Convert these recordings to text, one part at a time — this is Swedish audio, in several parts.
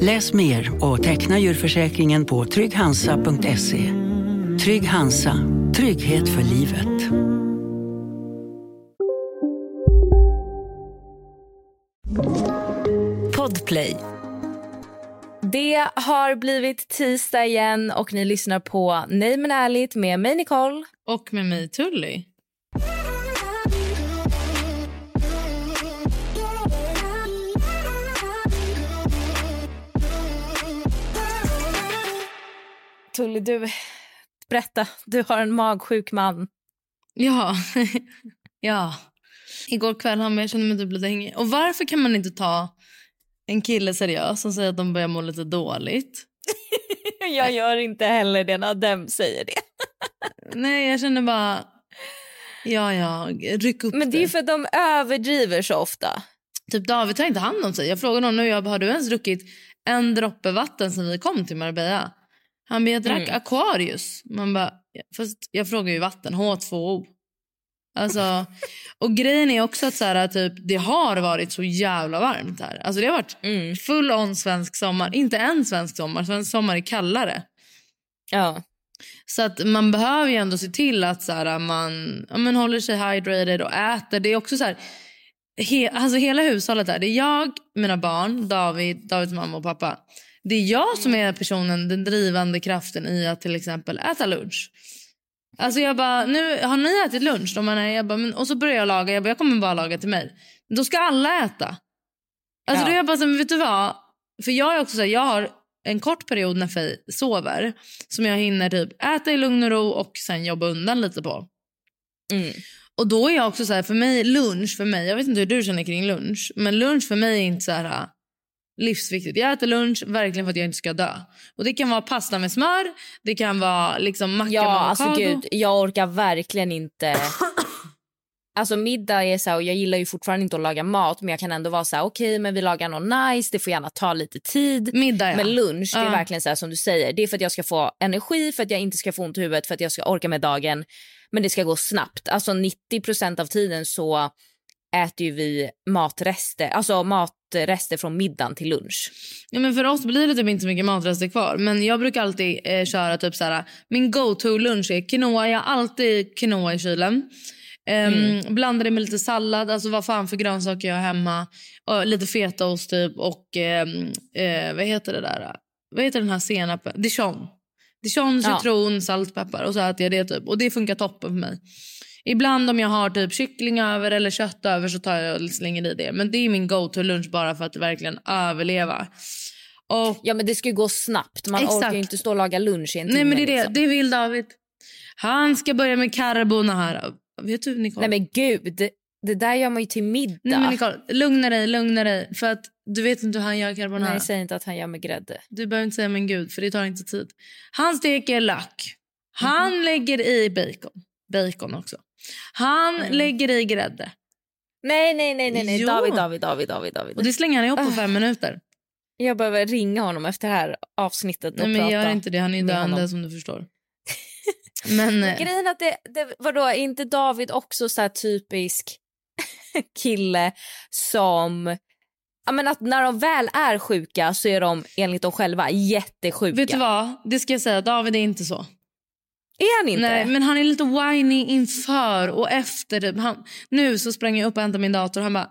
Läs mer och teckna djurförsäkringen på trygghansa.se. Trygg Hansa, trygghet för livet. Podplay. Det har blivit tisdag igen och ni lyssnar på Nej men ärligt med mig Nicole. Och med mig Tully. Tully, du, berätta. Du har en magsjuk man. Ja. ja. Igår kväll han jag kände mig typ lite hängig. Och varför kan man inte ta en kille seriös som säger att de börjar må lite dåligt? jag gör inte heller det när Dem säger det. Nej, jag känner bara... Ja, ja, ryck upp Men det är för att de överdriver så ofta. Typ David tar inte hand om sig. Jag frågade honom nu, jag bara, har du ens druckit en droppe vatten sen vi kom till Marbella? Han bara, jag drack mm. Aquarius. Man bara, fast jag frågar ju vatten, H2O. Alltså, och grejen är också att så här, typ, det har varit så jävla varmt här. Alltså det har varit mm. full on svensk sommar. Inte en svensk sommar, svensk sommar är kallare. Ja. Så att man behöver ju ändå se till att så här, man ja, men håller sig hydrated och äter. Det är också så här, he, alltså hela hushållet här. Det är jag, mina barn, David, Davids mamma och pappa. Det är jag som är personen, den drivande kraften i att till exempel äta lunch. Alltså jag bara, nu har ni ätit lunch? De bara, jag bara, men, och så börjar jag laga, jag bara, jag kommer bara laga till mig. Då ska alla äta. Alltså ja. då är jag bara så, men vet du vad? För jag är också så här, jag har en kort period när Faye sover som jag hinner typ äta i lugn och ro och sen jobba undan lite på. Mm. Och då är jag också så här, för mig lunch för mig, jag vet inte hur du känner kring lunch, men lunch för mig är inte så här livsviktigt. Jag äter lunch verkligen för att jag inte ska dö. Och Det kan vara pasta med smör, det kan vara liksom macka ja, med alltså gud, Jag orkar verkligen inte... Alltså middag är så här, och jag gillar ju fortfarande inte att laga mat men jag kan ändå vara så här okej okay, men vi lagar något nice, det får gärna ta lite tid. Middag ja. Men lunch det är uh. verkligen så här, som du säger, det är för att jag ska få energi, för att jag inte ska få ont i huvudet, för att jag ska orka med dagen. Men det ska gå snabbt. Alltså 90% av tiden så äter ju vi matrester, alltså matrester från middagen till lunch. Ja, men för oss blir det typ inte så mycket matrester kvar. Men jag brukar alltid eh, köra typ så här, min go-to lunch är quinoa. Jag har alltid quinoa i kylen. Um, mm. Blandar det med lite sallad, alltså vad fan för grönsaker jag har hemma. Och lite fetaost typ och um, uh, vad heter det där? Vad heter den här senapen? Dijon. Dijon, citron, ja. saltpeppar och så äter jag det typ. Och det funkar toppen för mig. Ibland om jag har typ kyckling över eller kött över så tar jag och slänger i det. Men det är min go-to lunch bara för att verkligen överleva. Och, ja men det ska ju gå snabbt. Man exakt. orkar inte stå och laga lunch i en Nej men det är det. Liksom. Det vill David. Han ska börja med carbonara. Vet du Nicole? Nej men gud. Det där gör man ju till middag. Nej men Nicole, lugna dig, lugna dig. För att du vet inte hur han gör carbonara. Nej, säg inte att han gör med grädde. Du behöver inte säga men gud för det tar inte tid. Han steker lök. Han mm. lägger i bacon. Bacon också. Han mm. lägger i grädde. Nej, nej, nej, nej, nej. David, David, David, David, David. Och det slänger han ihop på fem ah. minuter. Jag behöver ringa honom efter det här avsnittet och Nej, men gör inte det. Han är döende som du förstår. men eh, grejen att det, det vadå, inte David också så typisk kille som Ja, men att när de väl är sjuka så är de enligt dem själva jättesjuka. Vet du vad? Det ska jag säga. David är inte så. Är han inte? Nej, men han är lite whiny inför och efter. Han, nu så sprang jag upp och hämtade min dator och han bara,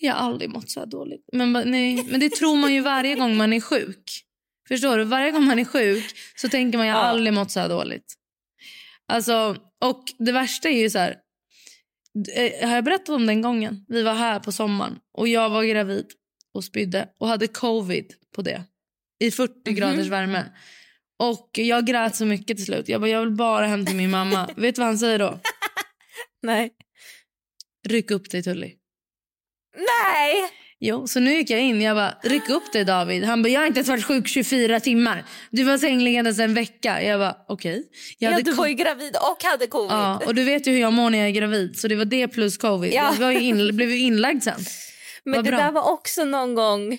jag har aldrig mått så här dåligt. Men, nej, men det tror man ju varje gång man är sjuk. Förstår du? Varje gång man är sjuk så tänker man jag har ja. aldrig mått så här dåligt. Alltså, och det värsta är ju så här. Eh, har jag berättat om den gången? Vi var här på sommaren och jag var gravid. och spydde och hade covid på det. I 40 Mhm. graders värme. Och jag grät så mycket till slut. Jag bara, jag vill bara hem till min mamma. Vet du vad han säger då? Nej. Ryck upp dig Tully. Nej! Jo, så nu gick jag in. Jag bara, ryck upp dig David. Han bara, jag har inte ens varit sjuk 24 timmar. Du var sängliggandes en vecka. Jag bara, okej. Jag Ja, du var ju gravid och hade covid. Ja, och du vet ju hur jag mår när jag är gravid. Så det var det plus covid. Ja. Jag var ju in, blev ju inlagd sen. Men Vad det bra. där var också någon gång...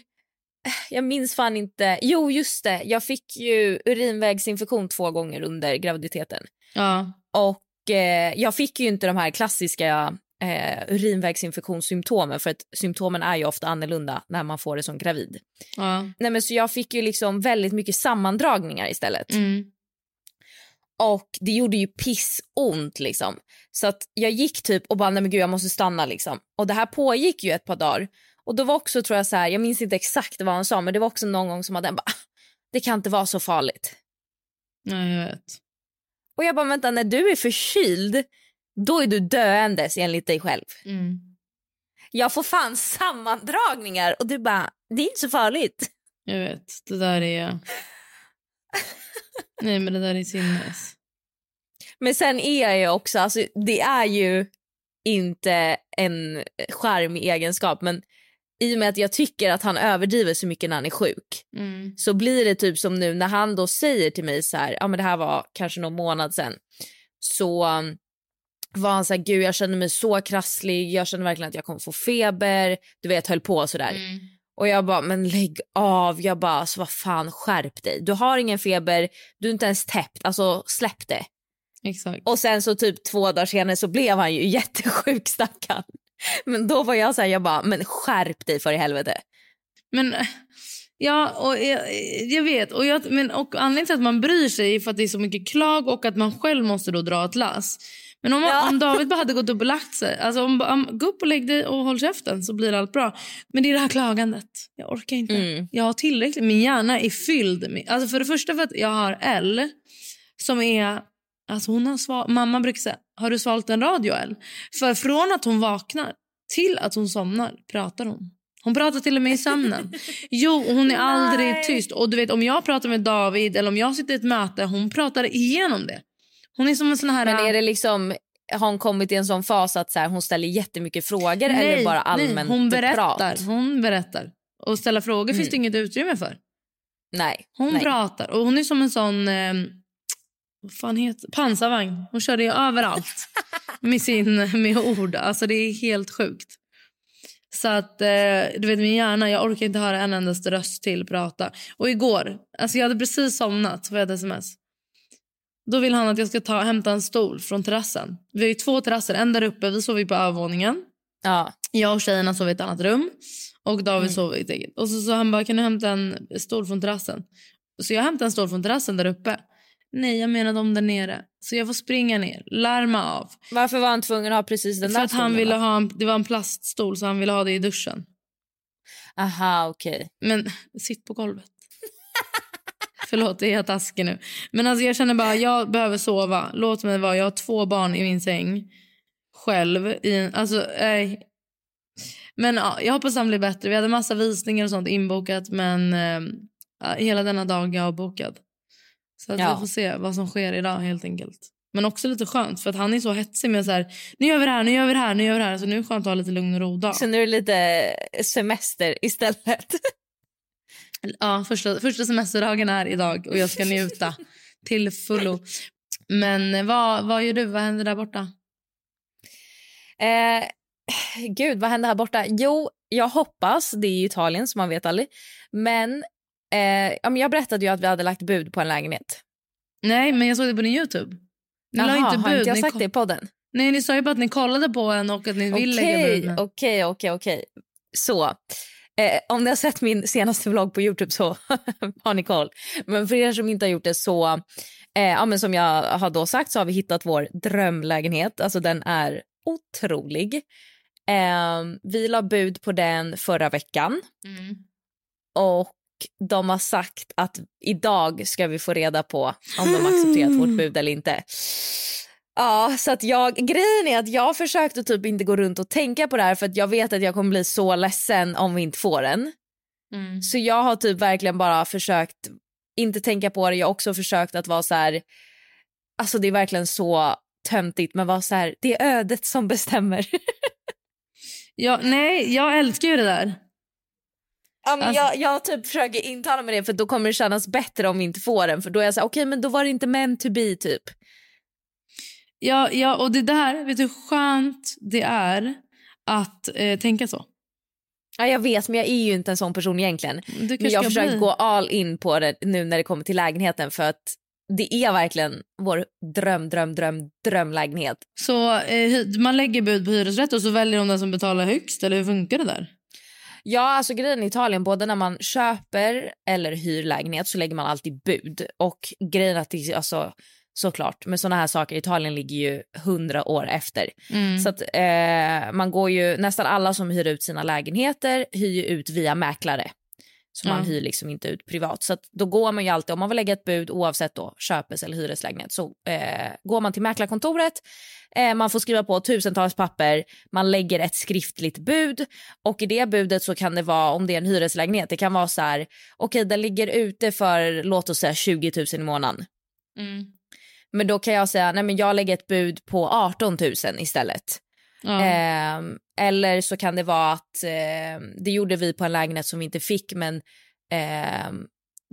Jag minns fan inte. Jo, just det. Jag fick ju urinvägsinfektion två gånger under graviditeten. Ja. Och eh, Jag fick ju inte de här klassiska eh, urinvägsinfektionssymptomen för att symptomen är ju ofta annorlunda när man får det som gravid. ja. Nej, men så Jag fick ju liksom väldigt mycket sammandragningar istället. Mm. Och det gjorde ju pissont liksom. Så att jag gick typ och bara, nej men gud jag måste stanna liksom. Och det här pågick ju ett par dagar. Och då var också tror jag så här, jag minns inte exakt vad han sa men det var också någon gång som att den bara, "Ah, det kan inte vara så farligt. ja, jag vet. Och jag bara, vänta när du är förkyld, då är du döendes enligt dig själv. Mm. Jag får fan sammandragningar och du bara, det är inte så farligt. Jag vet. Det där är... Nej, men det där är sinnes. Men sen är jag ju också, alltså, det är ju inte en charmig egenskap men i och med att jag tycker att han överdriver så mycket när han är sjuk Mm. så blir det typ som nu när han då säger till mig så här, ja men det här var kanske någon månad sen så um, var han så här, gud jag känner mig så krasslig, jag känner verkligen att jag kommer få feber, du vet höll på sådär. Mm. Och jag bara, men lägg av, jag bara, alltså vad fan skärp dig, du har ingen feber, du är inte ens täppt, alltså släpp det. Exakt. Och sen så typ två dagar senare så blev han ju jättesjuk stackarn. Men då var jag så här, jag bara, men skärp dig för i helvete. Men ja, och jag, jag vet. Och, jag, men, och anledningen till att man bryr sig är för att det är så mycket klag och att man själv måste då dra ett lass. Men om, Ja. om David bara hade gått upp och lagt sig, alltså om, om, gå upp och lägg dig och håll käften så blir allt bra. Men det är det här klagandet. Jag orkar inte. Mm. Jag har tillräckligt. Min hjärna är fylld. Med, alltså för det första för att jag har L som är... Alltså hon har sval, mamma brukar säga, har du svalt en radio L? För från att hon vaknar till att hon somnar pratar hon. Hon pratar till och med i sömnen. Jo, hon är aldrig Nej. tyst. Och du vet om jag pratar med David eller om jag sitter i ett möte, hon pratar igenom det. Hon är som en sån här... Men är det liksom, har hon kommit i en sån fas att så här, hon ställer jättemycket frågor nej, eller bara nej, allmänt hon berättar. prat? Hon berättar. Och ställa frågor finns Mm. det inget utrymme för. Nej. Hon nej. pratar och hon är som en sån... Eh, vad fan heter Pansarvagn. Hon kör det överallt med, sin, med ord. Alltså det är helt sjukt. Så att, eh, du vet min hjärna, jag orkar inte höra en endaste röst till prata. Och igår, alltså jag hade precis somnat så var jag ett sms. Då vill han att jag ska ta, hämta en stol från terrassen. Vi har ju två terrasser, en där uppe, vi sover ju på övervåningen. Ja. Jag och tjejerna sov i ett annat rum. Och David sov i ett eget. Och så sa han bara, kan du hämta en stol från terrassen? Så jag hämtade en stol från terrassen där uppe. Nej, jag menade om där nere. Så jag får springa ner, larma av. Varför var han tvungen att ha precis den För där att han ville ha en, det var en plaststol så han ville ha det i duschen. Aha, okej. Men sitt på golvet. Förlåt, det är jag taskig nu. Men alltså jag känner bara, jag behöver sova. Låt mig vara. Jag har två barn i min säng. Själv. I en, alltså, nej. Men ja, jag hoppas han blir bättre. Vi hade massa visningar och sånt inbokat. Men eh, hela denna dag är avbokad. Så att Ja. vi får se vad som sker idag helt enkelt. Men också lite skönt för att han är så hetsig med så här, nu gör vi det här, nu gör vi det här, nu gör vi det här. Så nu är det skönt att ha lite lugn och ro dag. Så nu är det lite semester istället. Ja, första, första semesterdagen är idag och jag ska njuta till fullo. Men vad, vad gör du? Vad händer där borta? Eh, gud, vad händer här borta? Jo, jag hoppas, det är Italien så man vet aldrig. Men, eh, ja, men jag berättade ju att vi hade lagt bud på en lägenhet. Nej, men jag såg det på din Youtube. Ni Jaha, inte har bud. inte jag sagt det i podden? Nej, ni sa ju bara att ni kollade på en och att ni vill lägga Okej, bud. okej, okej, okej. Så, eh, om ni har sett min senaste vlogg på Youtube så har ni koll. Men för er som inte har gjort det så, eh, ja, men som jag har då sagt så har vi hittat vår drömlägenhet. Alltså den är otrolig. Eh, vi la bud på den förra veckan Mm. och de har sagt att idag ska vi få reda på om de accepterat vårt bud eller inte. Ja, så att jag, grejen är att jag försökte typ inte gå runt och tänka på det här för att jag vet att jag kommer bli så ledsen om vi inte får den. Mm. Så jag har typ verkligen bara försökt inte tänka på det. Jag har också försökt att vara så här, alltså det är verkligen så töntigt men vara så här, det är ödet som bestämmer. Ja, nej, jag älskar ju det där. Ja, men Alltså- jag, jag typ försöker intala mig det för då kommer det kännas bättre om vi inte får den för då är jag så här, okej men då var det inte meant to be typ. Ja, ja, och det där, vet du hur skönt det är att eh, tänka så? Ja, jag vet men jag är ju inte en sån person egentligen. Men jag försöker bli. gå all in på det nu när det kommer till lägenheten för att det är verkligen vår dröm, dröm, dröm, drömlägenhet. Så eh, man lägger bud på hyresrätt och så väljer de den som betalar högst, eller hur funkar det där? Ja, alltså grejen i Italien, både när man köper eller hyr lägenhet så lägger man alltid bud. Och grejen att det, alltså, såklart, med såna här saker, Italien ligger ju hundra år efter. Mm. Så att eh, man går ju, nästan alla som hyr ut sina lägenheter hyr ju ut via mäklare. Så man hyr liksom inte ut privat. Så då går man ju alltid, om man vill lägga ett bud oavsett då köpes eller hyreslägenhet så eh, går man till mäklarkontoret. Eh, man får skriva på tusentals papper, man lägger ett skriftligt bud och i det budet så kan det vara, om det är en hyreslägenhet, det kan vara så här, okej den ligger ute för låt oss säga 20 000 i månaden. Mm. Men då kan jag säga, nej men jag lägger ett bud på 18 000 istället. Ja. Ehm, eller så kan det vara att, ehm, det gjorde vi på en lägenhet som vi inte fick men ehm,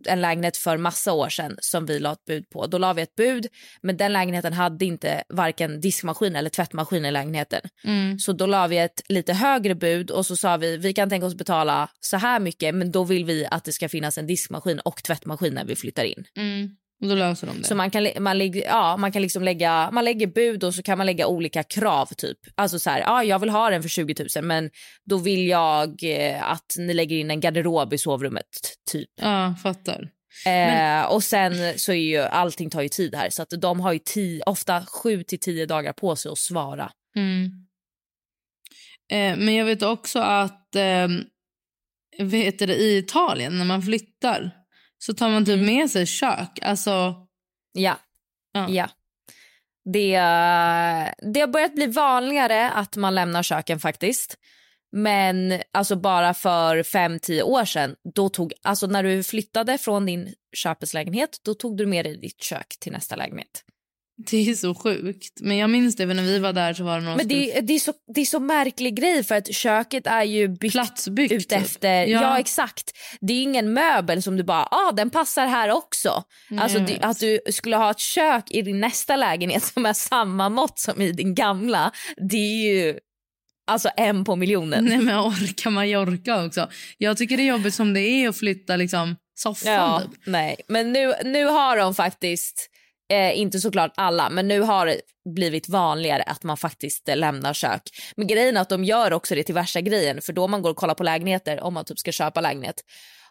en lägenhet för massa år sedan som vi la ett bud på. Då la vi ett bud men den lägenheten hade inte varken diskmaskin eller tvättmaskin i lägenheten. Mm. Så då la vi ett lite högre bud och så sa vi vi kan tänka oss betala så här mycket men då vill vi att det ska finnas en diskmaskin och tvättmaskin när vi flyttar in. Mm. Och då löser de det. Så man kan, man, ja, man kan liksom lägga man lägger bud och så kan man lägga olika krav. typ. Alltså så här, ja, Jag vill ha den för 20 000 men då vill jag eh, att ni lägger in en garderob i sovrummet. typ. Ja, fattar. Eh, och sen så är ju allting tar ju tid här så att de har ju tio, ofta 7 till 10 dagar på sig att svara. Mm. Eh, men jag vet också att eh, vet det, i Italien när man flyttar så tar man typ med sig kök. Alltså, Ja. Ja. ja. Det, det har börjat bli vanligare att man lämnar köken faktiskt. Men alltså bara för fem tio år sedan, då tog, alltså när du flyttade från din köpeslägenhet, då tog du med dig ditt kök till nästa lägenhet. Det är så sjukt. Men jag minns det för när vi var där så var det någon Men det, det, är så, det är så märklig grej för att köket är ju byggt platsbyggt. ut typ. efter, Ja. ja. exakt. Det är ingen möbel som du bara, ah den passar här också. Nej, Alltså vet. att du skulle ha ett kök i din nästa lägenhet som är samma mått som i din gamla, det är ju alltså en på miljonen. Nej men orka Mallorca också. Jag tycker det är jobbigt som det är att flytta liksom soffan Ja, typ. nej. Men nu, nu har de faktiskt, eh, inte såklart alla, men nu har det blivit vanligare att man faktiskt eh, lämnar kök. Men grejen är att de gör också det till värsta grejen, för då man går och kollar på lägenheter, om man typ ska köpa lägenhet,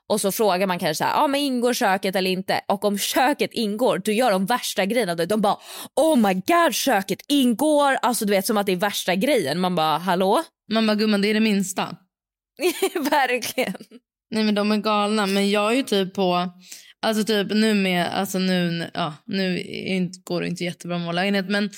och så frågar man kanske så här, ah, men ingår köket eller inte? Och om köket ingår, då gör de värsta grejen av det. De bara, oh my god, köket ingår! Alltså du vet som att det är värsta grejen. Man bara, hallå? Man bara gumman det är det minsta. Verkligen. Nej men de är galna. Men jag är ju typ på... Alltså typ nu med... Alltså nu, ja, nu går det inte jättebra med vår lägenhet. Men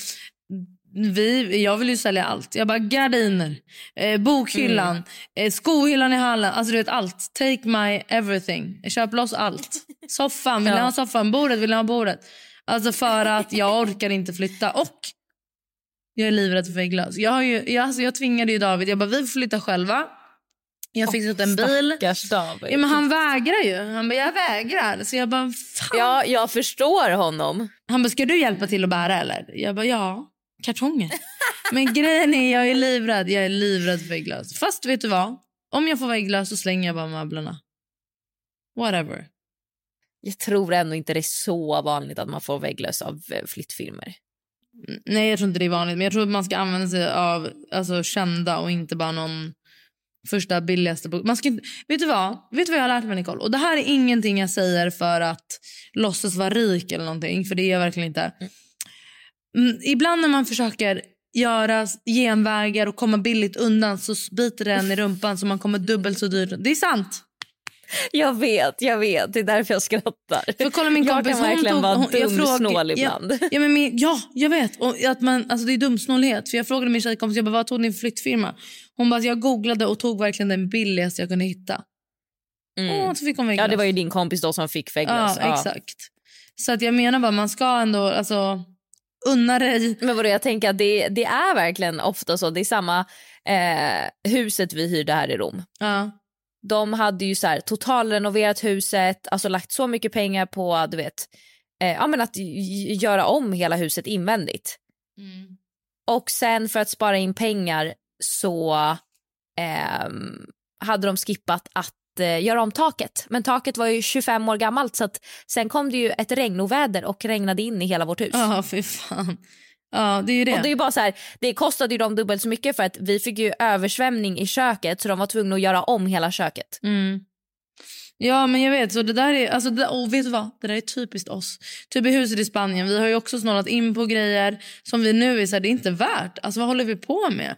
vi, jag vill ju sälja allt. Jag bara gardiner, eh, bokhyllan, eh, skohyllan i hallen. Alltså du vet allt. Take my everything. Köp loss allt. Soffan, vill Ja. ha soffan? Bordet, vill ni ha bordet? Alltså för att jag orkar inte flytta. Och jag är livrädd för vägglös. Jag, har ju, jag, alltså jag tvingade ju David. Jag bara, vi får flytta själva. Jag fixat en bil. David. Ja, men han vägrar ju. Han bara, jag vägrar. Så jag bara, fan. Ja, jag förstår honom. Han bara, ska du hjälpa till att bära eller? Jag bara, ja. Kartonger. men grejen är, jag är livrädd. Jag är livrädd för vägglös. Fast vet du vad? Om jag får vägglös så slänger jag bara möblerna. Whatever. Jag tror ändå inte det är så vanligt att man får vägglöss av eh, flyttfilmer. Nej, jag tror inte det är vanligt. Men jag tror att man ska använda sig av alltså, kända och inte bara någon första billigaste boken. Man ska inte, vet du vad? Vet du vad jag har lärt mig Nicole? Och det här är ingenting jag säger för att låtsas vara rik eller någonting. För det är jag verkligen inte. Mm, ibland när man försöker göra genvägar och komma billigt undan så biter den i rumpan så man kommer dubbelt så dyrt. Det är sant. Jag vet, jag vet. Det är därför jag skrattar. För kolla min jag kompis, kan hon verkligen vara hon, jag dumsnål ja, ibland. Ja, men min, ja, jag vet. Och att man, alltså det är dumsnålhet. För jag frågade min tjejkompis, jag bara, vad tog din flyttfirma? Hon bara, jag googlade och tog verkligen den billigaste jag kunde hitta. Mm. Åh, så fick hon. Ja, det var ju din kompis då som fick Ja, vägglas. Ja, exakt. Så att jag menar bara, man ska ändå alltså, unna dig. Men vadå, jag tänker att det, det är verkligen ofta så. Det är samma eh, huset vi hyrde här i Rom. Ja. De hade ju så här, totalrenoverat huset, alltså lagt så mycket pengar på du vet, eh, ja, men att göra om hela huset invändigt. Mm. Och sen för att spara in pengar så ehm, hade de skippat att eh, göra om taket. Men taket var ju 25 år gammalt så sen kom det ju ett regnoväder och regnade in i hela vårt hus. Ja, fy fan. Ja, det är ju det. Och det är bara så här, det kostade ju dem dubbelt så mycket för att vi fick ju översvämning i köket så de var tvungna att göra om hela köket. Mm. Ja, men jag vet. Så det där är, alltså det, och vet du vad? Det där är typiskt oss. Typ i huset i Spanien. Vi har ju också snålat in på grejer som vi nu är så här, det är inte värt. Alltså vad håller vi på med?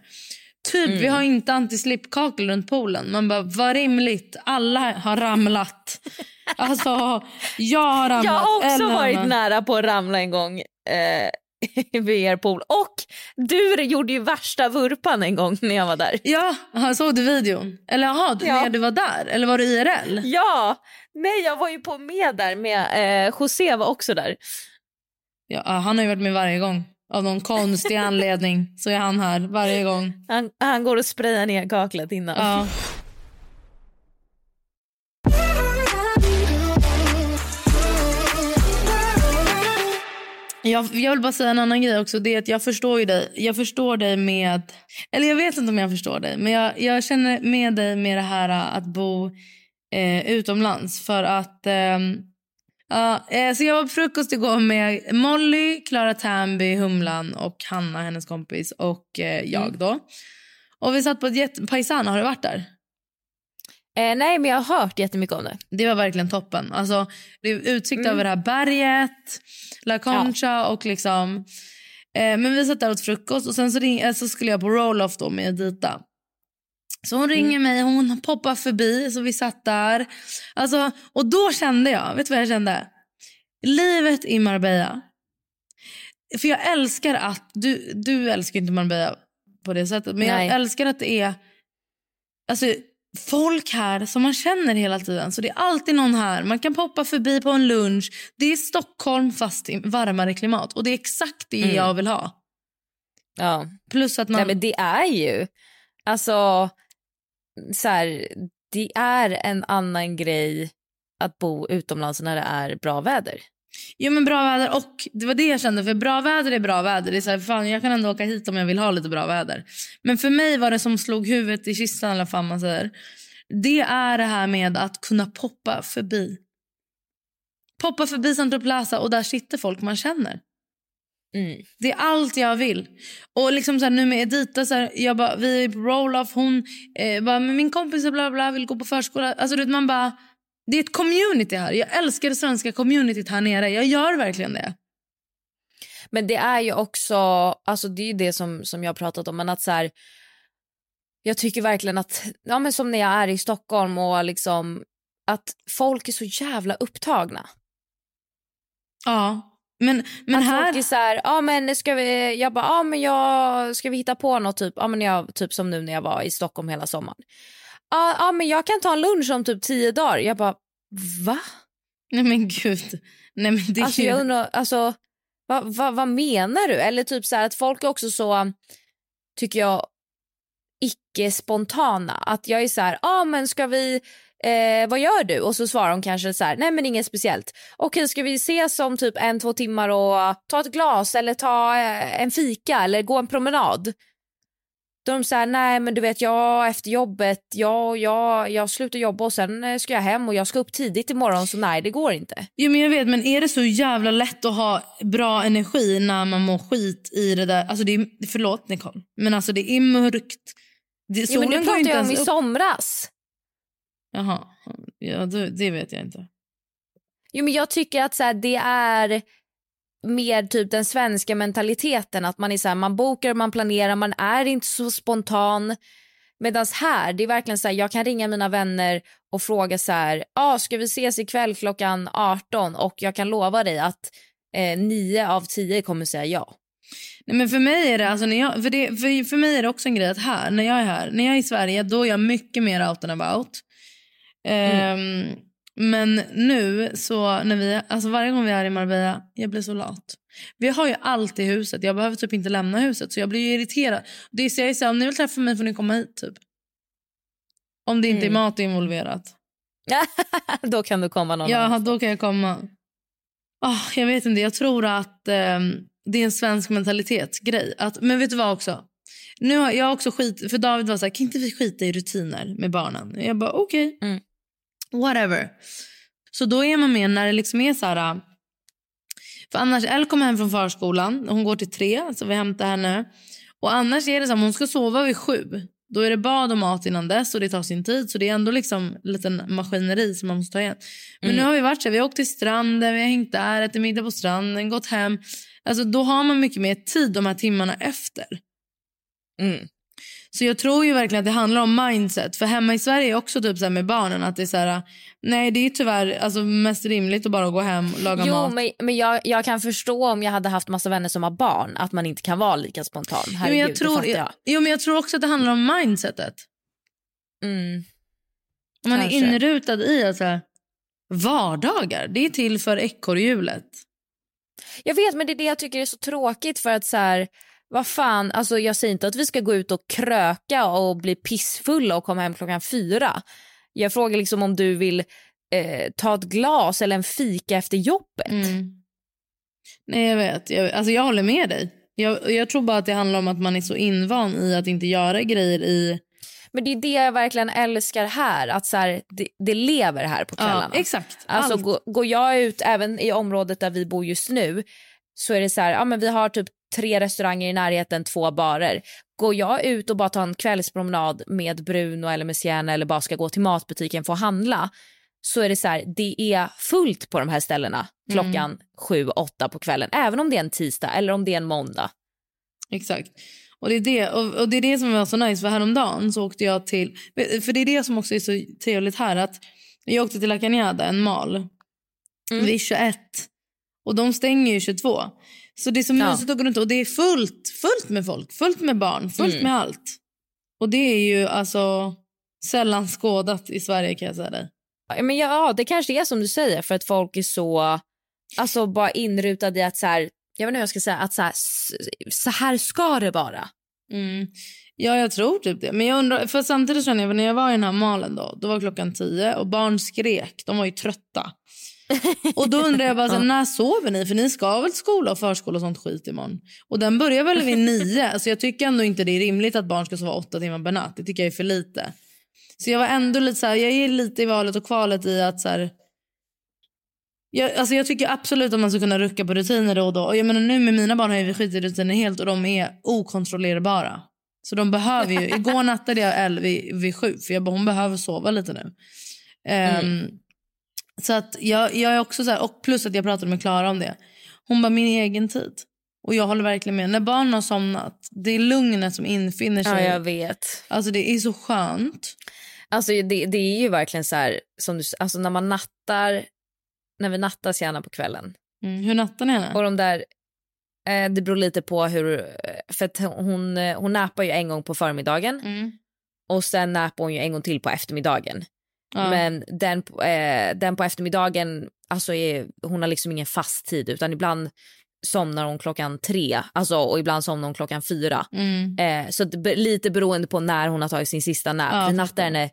Typ, vi har inte antislipkakel runt poolen. Man bara, vad rimligt. Alla har ramlat. Alltså, jag har ramlat. Jag har också varit nära på att ramla en gång eh, vid er pool. Och du gjorde ju värsta vurpan en gång när jag var där. Ja, aha, såg du videon? Eller jaha, Ja. när du var där? Eller var du IRL? Ja, nej jag var ju på med där med eh, José var också där. Ja, han har ju varit med varje gång. Av någon konstig anledning så är han här varje gång. Han, han går och sprayar ner kaklet innan. Ja. Jag, jag vill bara säga en annan grej också. Det är att jag förstår ju dig. Jag förstår dig med... Eller jag vet inte om jag förstår dig. Men jag, jag känner med dig med det här äh, att bo eh, utomlands. För att... eh, så jag var på frukost igår med Molly, Clara Tamby, Humlan och Hanna, hennes kompis, och eh, jag. då. Och Vi satt på ett jätte... Paisana, har du varit där? Eh, nej men jag har hört jättemycket om det. Det var verkligen toppen. Alltså, det är utsikt Mm. över det här berget, La Concha och liksom... Eh, men vi satt där åt frukost och sen så, ring, eh, så skulle jag på roll-off då med Edita. Så hon ringer Mm. mig, hon poppar förbi, så vi satt där. Alltså, och då kände jag, vet du vad jag kände? Livet i Marbella. För jag älskar att, du, du älskar inte Marbella på det sättet, men Nej. jag älskar att det är alltså, folk här som man känner hela tiden. Så det är alltid någon här. Man kan poppa förbi på en lunch. Det är Stockholm fast i varmare klimat. Och det är exakt det Mm. jag vill ha. Ja. Plus att man... Nej men det är ju, alltså så här, det är en annan grej att bo utomlands när det är bra väder. Jo men bra väder och det var det jag kände för bra väder är bra väder. Det är så här, fan, jag kan ändå åka hit om jag vill ha lite bra väder. Men för mig var det som slog huvudet i kistan alla fall man säger. Det är det här med att kunna poppa förbi. Poppa förbi Centro Plaza och där sitter folk man känner. Mm. Det är allt jag vill. Och liksom så här, nu med Edita, så här, jag bara, vi är på roll-off. Hon eh, bara, men min kompis bla bla, vill gå på förskola. Alltså, du vet, man bara, det är ett community här. Jag älskar det svenska communityt här nere. Jag gör verkligen det. Men det är ju också, alltså det är ju det som, som jag har pratat om, men att så här, jag tycker verkligen att, ja men som när jag är i Stockholm och liksom att folk är så jävla upptagna. Ja. Men, men att här... folk är så här, ja men ska vi, jag bara, ja men jag, ska vi hitta på något typ, ja men jag, typ som nu när jag var i Stockholm hela sommaren. Ja, ja men jag kan ta en lunch om typ tio dagar. Jag bara, va? Nej men gud. Nej men det Alltså ju... jag undrar, alltså vad, vad, vad menar du? Eller typ så här att folk är också så, tycker jag, icke spontana. Att jag är så här, ja ah, men ska vi, eh, vad gör du? Och så svarar de kanske så här, nej men inget speciellt. Okej, ska vi ses om typ en, två timmar och ta ett glas eller ta eh, en fika eller gå en promenad? Då de här, nej men du vet jag efter jobbet, jag, jag, jag slutar jobba och sen eh, ska jag hem och jag ska upp tidigt imorgon så nej det går inte. Jo, men jag vet, men är det så jävla lätt att ha bra energi när man mår skit i det där? Alltså det är, förlåt Nicole, men alltså det är mörkt. Det, Jo, men nu pratar jag om i upp. somras. Jaha, ja, det, det vet jag inte. Jo, men jag tycker att så här, det är mer typ den svenska mentaliteten. Att man är så här, man bokar, man planerar, man är inte så spontan. Medan här, det är verkligen så här, jag kan ringa mina vänner och fråga så här, ah, ska vi ses ikväll klockan 18? Och jag kan lova dig att eh, 9 av 10 kommer säga ja. Nej, men för mig är det, alltså, när jag, för, det, för, för mig är det också en grej att här, när jag är här, när jag är i Sverige, då är jag mycket mer out and about. Ehm, Men nu, så när vi, alltså varje gång vi är i Marbella, jag blir så lat. Vi har ju allt i huset. Jag behöver typ inte lämna huset. Så jag blir ju irriterad. Det är så jag säger, om ni vill träffa mig får ni komma hit. Typ. Om det inte är Mm. mat involverat. Då kan du komma någon Ja, annanstans. då kan jag komma. Ah, jag vet inte, jag tror att ehm, det är en svensk mentalitetsgrej. Att, men vet du vad också? Nu har jag också skit, för David var så här, kan inte vi skita i rutiner med barnen? Jag bara okej, Mm. Whatever. Så då är man med när det liksom är så här... äh, För annars, Elle kommer hem från förskolan, hon går till tre, så vi hämtar henne. Och annars är det så här, hon ska sova vid sju. Då är det bad och mat innan dess och det tar sin tid. Så det är ändå liksom en liten maskineri som man måste ta igen. Men nu har vi varit så här, vi har åkt till stranden, vi har hängt där, ätit middag på stranden, gått hem. Alltså då har man mycket mer tid de här timmarna efter. Mm. Så jag tror ju verkligen att det handlar om mindset. För hemma i Sverige är också typ så med barnen att det är så här, nej det är tyvärr alltså mest rimligt att bara gå hem och laga Jo, mat. men, men jag, jag kan förstå om jag hade haft massa vänner som har barn att man inte kan vara lika spontan. Jo, men Herregud, jag tror, jag. jo, men jag tror också att det handlar om mindsetet. Mm. Man Kanske. är inrutad i att så här, vardagar, det är till för ekorrhjulet. Jag vet, men det är det jag tycker är så tråkigt för att så här, vad fan, alltså jag säger inte att vi ska gå ut och kröka och bli pissfulla och komma hem klockan fyra. Jag frågar liksom om du vill eh, ta ett glas eller en fika efter jobbet. Mm. Nej, jag vet. Jag, alltså, jag håller med dig. Jag, jag tror bara att det handlar om att man är så invan i att inte göra grejer i... Men det är det jag verkligen älskar här, att så här, det, det lever här på kvällarna. Ja, exakt. Alltså Allt. går, går jag ut, även i området där vi bor just nu, så är det så här, ja men vi har typ tre restauranger i närheten, två barer. Går jag ut och bara tar en kvällspromenad med Bruno eller med Sienna eller bara ska gå till matbutiken för att handla, så är det så här, det är fullt på de här ställena klockan sju, åtta på kvällen. Även om det är en tisdag eller om det är en måndag. Exakt. Och det, är det, och, och det är det som var så nice. För häromdagen så åkte jag till... För det är det som också är så trevligt här. att Jag åkte till La Cañada, en mal, Mm. vid 21. Och de stänger ju 22. Så det är så Ja. mysigt att gå runt och det är fullt, fullt med folk, fullt med barn, fullt Mm. med allt. Och det är ju alltså sällan skådat i Sverige kan jag säga dig. Ja, Men ja, det kanske är som du säger för att folk är så alltså bara inrutade i att så här, jag vet inte hur jag ska säga, att så här, så här ska det vara. Mm. Ja, jag tror typ det. Men jag undrar, för samtidigt känner jag, när jag var i den här malen då, då var klockan tio och barn skrek. De var ju trötta. Och då undrar jag bara, så, här, när sover ni? För ni ska väl till skola och förskola och sånt skit imorgon? Och den börjar väl vid nio? Alltså jag tycker ändå inte det är rimligt att barn ska sova åtta timmar per natt. Det tycker jag är för lite. Så jag var ändå lite så här, jag är lite i valet och kvalet i att så här, jag, alltså jag tycker absolut att man ska kunna rucka på rutiner då och då. Och jag menar nu med mina barn har jag skit i rutiner helt och de är okontrollerbara. Så de behöver ju, igår nattade jag Elle vid, vid sju för jag bara, hon behöver sova lite nu. Um, mm. Så att jag, jag är också så här, och plus att jag pratade med Klara om det. Hon bara, min egen tid. Och jag håller verkligen med. När barnen har somnat, det är lugnet som infinner sig. Ja, jag vet. Alltså det är så skönt. Alltså det, det är ju verkligen så här, som du, alltså när man nattar, när vi nattas gärna på kvällen. Mm. Hur nattar ni henne? Och de där, eh, det beror lite på hur, eh, för att hon, eh, hon nappar ju en gång på förmiddagen Mm. och sen nappar hon ju en gång till på eftermiddagen. Ja. Men den, eh, den på eftermiddagen, alltså är, hon har liksom ingen fast tid utan ibland somnar hon klockan tre alltså, och ibland somnar hon klockan fyra. Mm. Eh, så lite beroende på när hon har tagit sin sista nap. Ja, fattar. henne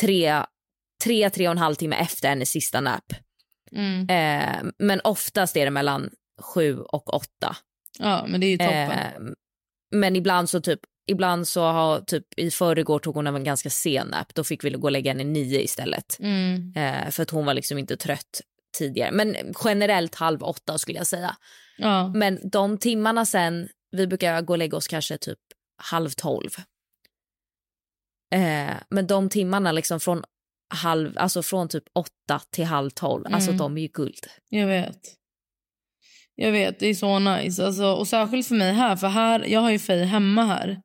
tre, tre, tre och en halv timme efter hennes sista nap. Mm. Eh, men oftast är det mellan sju och åtta. Ja, men det är ju toppen. Eh, men ibland så typ Ibland så har typ i förrgår tog hon en ganska sen nap. Då fick vi gå och lägga henne nio istället. Mm. Eh, för att hon var liksom inte trött tidigare. Men generellt halv åtta skulle jag säga. Ja. Men de timmarna sen, vi brukar gå och lägga oss kanske typ halv tolv. Eh, men de timmarna liksom från halv, alltså från typ åtta till halv tolv, alltså Mm. de är ju guld. Jag vet. Jag vet, det är så nice. Alltså, och särskilt för mig här, för här, jag har ju Faye hemma här.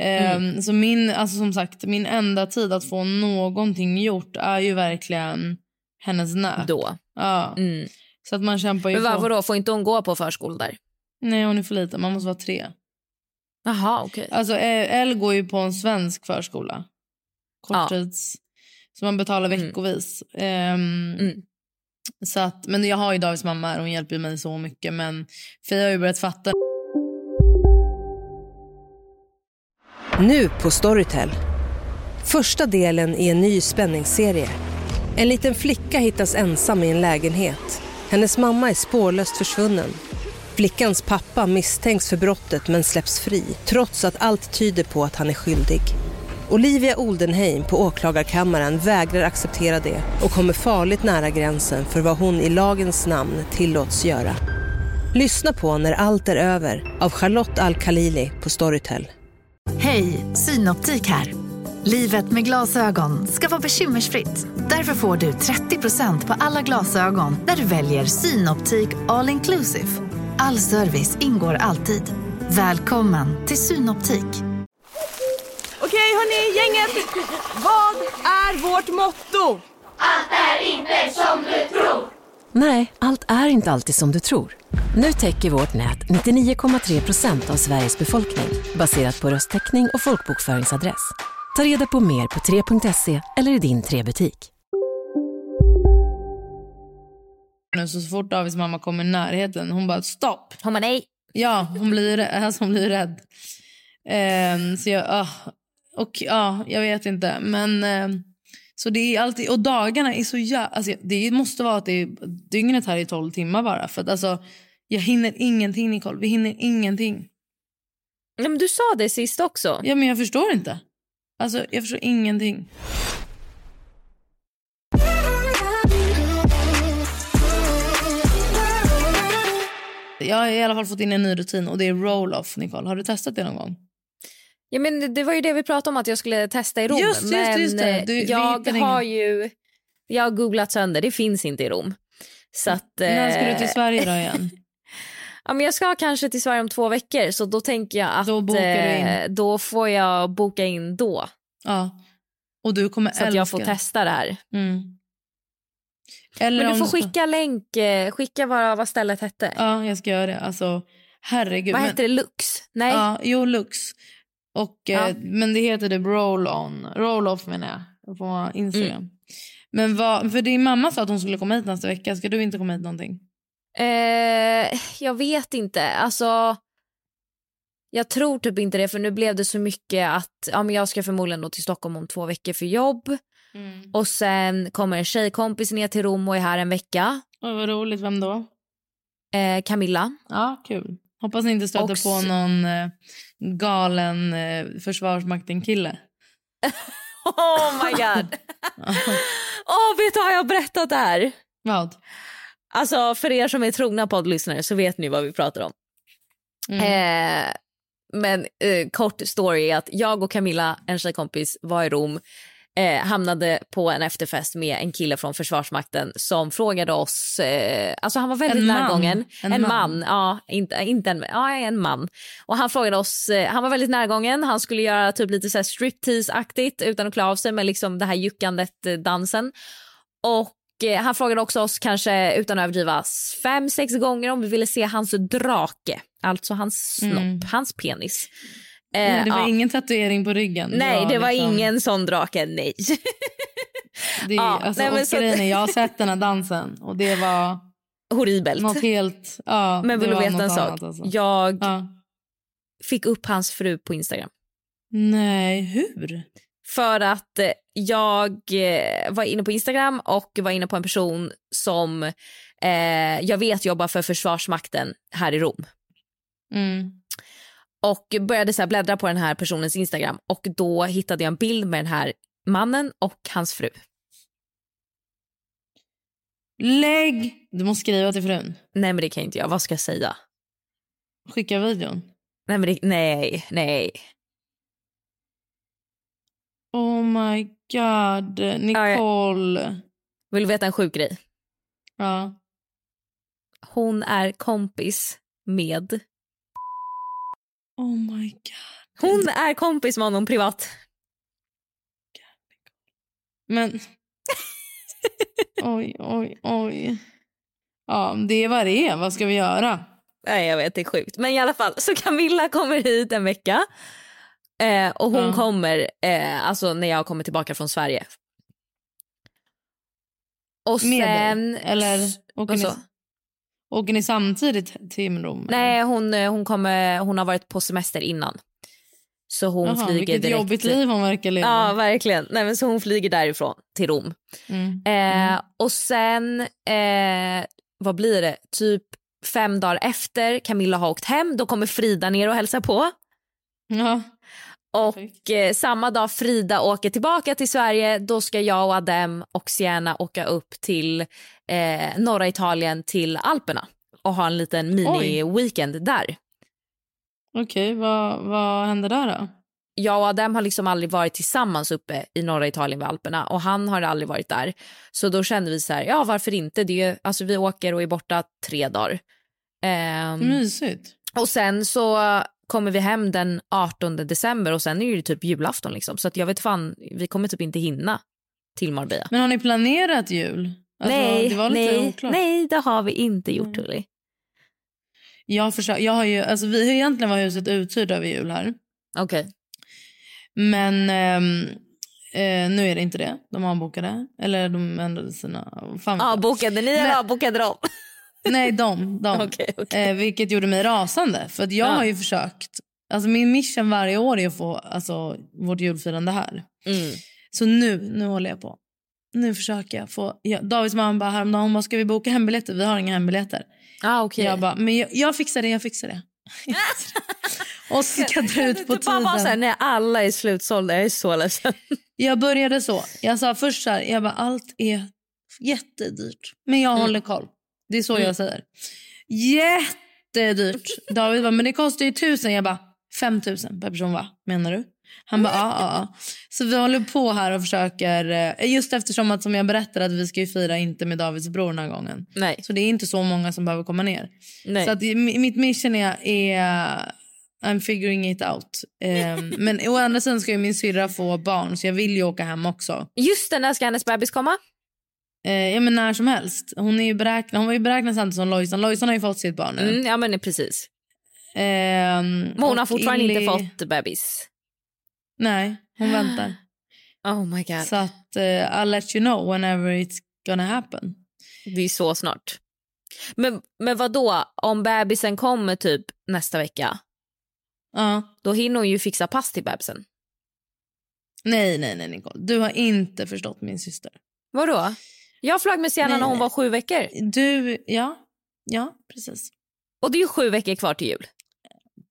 Ehm, Så min, alltså som sagt, min enda tid att få någonting gjort är ju verkligen hennes nap. Då. Ja. Mm. Så att man kämpar ju Men på. varför då? Får inte hon gå på förskola där? Nej, hon är för liten. Man måste vara tre. Jaha, okej. Alltså, Elle går ju på en svensk förskola. Korttids. Så man betalar Mm. veckovis. Ehm, Mm så att, men jag har ju Davids mamma här, hon hjälper mig så mycket. Men Fia har ju börjat fatta. Nu på Storytel. Första delen i en ny spänningsserie. En liten flicka hittas ensam i en lägenhet. Hennes mamma är spårlöst försvunnen. Flickans pappa misstänks för brottet men släpps fri trots att allt tyder på att han är skyldig. Olivia Oldenheim på åklagarkammaren vägrar acceptera det och kommer farligt nära gränsen för vad hon i lagens namn tillåts göra. Lyssna på När allt är över av Charlotte Al-Khalili på Storytel. Hej, Synoptik här. Livet med glasögon ska vara bekymmersfritt. Därför får du 30% på alla glasögon när du väljer Synoptik All Inclusive. All service ingår alltid. Välkommen till Synoptik. Hörni, gänget. Vad är vårt motto? Nej, allt är inte alltid som du tror. Nu täcker vårt nät 99,3 procent av Sveriges befolkning baserat på röstteckning och folkbokföringsadress. Ta reda på mer på 3.se eller i din 3-butik. Nu, så, fort Davids mamma kommer i närheten, hon bara stopp. Hon bara nej. Ja, hon blir, alltså, hon blir rädd. Ehm, så jag, ah, och ja, jag vet inte. Men ehm, så det är alltid, och dagarna är så jävla, alltså, det måste vara att det är, dygnet här är 12 timmar bara. För att alltså, jag hinner ingenting Nicole, vi hinner ingenting. Ja, men du sa det sist också. Ja men jag förstår inte. Alltså jag förstår ingenting. Jag har i alla fall fått in en ny rutin och det är roll-off Nicole. Har du testat det någon gång? Ja, men det- var ju det vi pratade om att jag skulle testa i Rom. Just, just, men just det. Du- jag har ju jag har googlat sönder, det finns inte i Rom. Så att, När ska du eh, till Sverige då igen? Ja, men jag ska kanske till Sverige om två veckor så då tänker jag att Då bokar du in. eh, då får jag boka in då. Ja. Och du kommer Så att älska jag får testa det här. Mm. Eller Men du får ska- skicka länk, eh, skicka vad, vad stället hette. Ja, jag ska göra det. Alltså, herregud. vad men- hette det? Lux? Nej? Ja, jo, Lux. Och, Ja. eh, men det heter typ roll-on. Roll-off menar jag. På Instagram. Mm. Men vad, för din mamma sa att hon skulle komma hit nästa vecka. Ska du inte komma hit någonting? Eh, jag vet inte. Alltså, jag tror typ inte det, för nu blev det så mycket att ja, men jag ska förmodligen då till Stockholm om två veckor för jobb. Och sen kommer en tjejkompis ner till Rom och är här en vecka. Oj, vad roligt. Vem då? Eh, Camilla. Ja, kul. Hoppas ni inte stöter Och på någon eh, galen eh, Försvarsmakten-kille. Oh my god. Åh, vet du, har jag berättat det här? Vad? Alltså för er som är trogna poddlyssnare så vet ni vad vi pratar om. Mm. Eh, men eh, kort story är att jag och Camilla, en tjejkompis, var i Rom. Eh, hamnade på en efterfest med en kille från Försvarsmakten som frågade oss... Eh, alltså han var väldigt närgången. En En, man. man. ja. Inte, inte en, ja, en man. Och han frågade oss... Eh, han var väldigt närgången. Han skulle göra typ lite striptease-aktigt utan att klä av sig med liksom det här juckandet, eh, dansen. Och eh, han frågade också oss, kanske utan att överdriva, fem, sex gånger om vi ville se hans drake. Alltså hans snopp, Mm. hans penis. Eh, Men det var ja. ingen tatuering på ryggen. Nej, det var liksom- ingen sån drake, nej. Det, är- Ja, alltså, nej, men så- grejen jag har sett den här dansen och det var Horribelt. något helt... Ja, Men vill du veta en sak? alltså. Jag Ja. fick upp hans fru på Instagram. Nej, hur? För att eh, jag eh, var inne på Instagram och var inne på en person som eh, jag vet jobbar för Försvarsmakten här i Rom. Mm. Och började så bläddra på den här personens Instagram och då hittade jag en bild med den här mannen och hans fru. Lägg! Du måste skriva till frun. Nej men det kan inte jag. Vad ska jag säga? Skicka videon. Nej men det, nej, nej. Oh my god. Nicole. Vill du veta en sjuk grej? Ja. Hon är kompis med... Oh my god. Hon är kompis med honom privat. Men... oj, oj, oj. Ja, det är vad det är. Vad ska vi göra? Nej, jag vet, det är sjukt. Men i alla fall, så Camilla kommer hit en vecka. Eh, och hon Ja. kommer eh, alltså när jag kommer tillbaka från Sverige. Och Med sen... dig? Eller ni, så? Åker ni samtidigt till Rom? Nej, hon, eh, hon, kommer, hon har varit på semester innan. Så hon Jaha, flyger vilket direkt. jobbigt liv hon verkar leva. Ja, verkligen. Nej, men så hon flyger därifrån till Rom. Mm. Eh, och sen, eh, vad blir det, typ fem dagar efter Camilla har åkt hem, då kommer Frida ner och hälsar på. Ja. Och eh, samma dag Frida åker tillbaka till Sverige, då ska jag och Adem och Sienna åka upp till eh, norra Italien till Alperna och ha en liten mini-weekend där. Okej, vad, vad händer där då? jag och Adem har liksom aldrig varit tillsammans uppe i norra Italien vid Alperna och han har aldrig varit där. Så då kände vi så här, ja varför inte? Det är, alltså, vi åker och är borta tre dagar. Ehm, Mysigt. och sen så kommer vi hem den 18 december och sen är det typ julafton liksom. Så att jag vet fan, vi kommer typ inte hinna till Marbella. Men har ni planerat jul? Alltså, nej, det var lite nej, oklart. nej, det har vi inte gjort Tully. Jag jag har ju, alltså, vi har egentligen var huset uthyrt över jul här. Okej. Men ehm, eh, nu är det inte det. De har bokade. Eller de ändrade sina... Fan vet Ja, jag. bokade ni eller bokade de? Nej, de. de. Okej, okej. Eh, vilket gjorde mig rasande. För att jag Ja. har ju försökt. Alltså min mission varje år är att få alltså, vårt julfirande här. Mm. Så nu, nu håller jag på. Nu försöker jag få... Ja, Davids mamma bara häromdagen, hon bara, ska vi boka hembiljetter? Vi har inga hembiljetter. Ah, okej. Jag bara, men jag, jag fixar det, jag fixar det. och dra ut på Du bara här, tiden. nej alla är slutsålda, jag är så ledsen. Jag började så. Jag sa först så här, jag bara, allt är jättedyrt. Men jag håller koll. Det är så Mm. jag säger. Jättedyrt. David bara, men det kostar ju tusen. Jag bara, fem tusen per person va? Menar du? Han bara, ja. Så vi håller på här och försöker, eh, just eftersom att som jag berättade att vi ska ju fira inte med Davids bror den här gången. Nej. Så det är inte så många som behöver komma ner. Nej. Så att mitt mission är, är I'm figuring it out. Ehm, men å andra sidan ska ju min syrra få barn så jag vill ju åka hem också. Just det, när ska hennes bebis komma? Eh, ja men när som helst. Hon, är ju beräknad, hon var ju beräknad samtidigt som Lojsan. Lojsan har ju fått sitt barn nu. Mm, ja men precis. Ehm, Men hon har fortfarande Illy- inte fått bebis. Nej, hon väntar. Oh my god. Så att eh, I'll let you know whenever it's gonna happen. Det är så snart. Men, men vad då? om bebisen kommer typ nästa vecka, Ja. då hinner hon ju fixa pass till bebisen. Nej, nej, nej Nicole. Du har inte förstått min syster. Vadå? Jag flög med Sienna när hon var sju veckor. Du, ja. Ja, precis. Och det är ju sju veckor kvar till jul.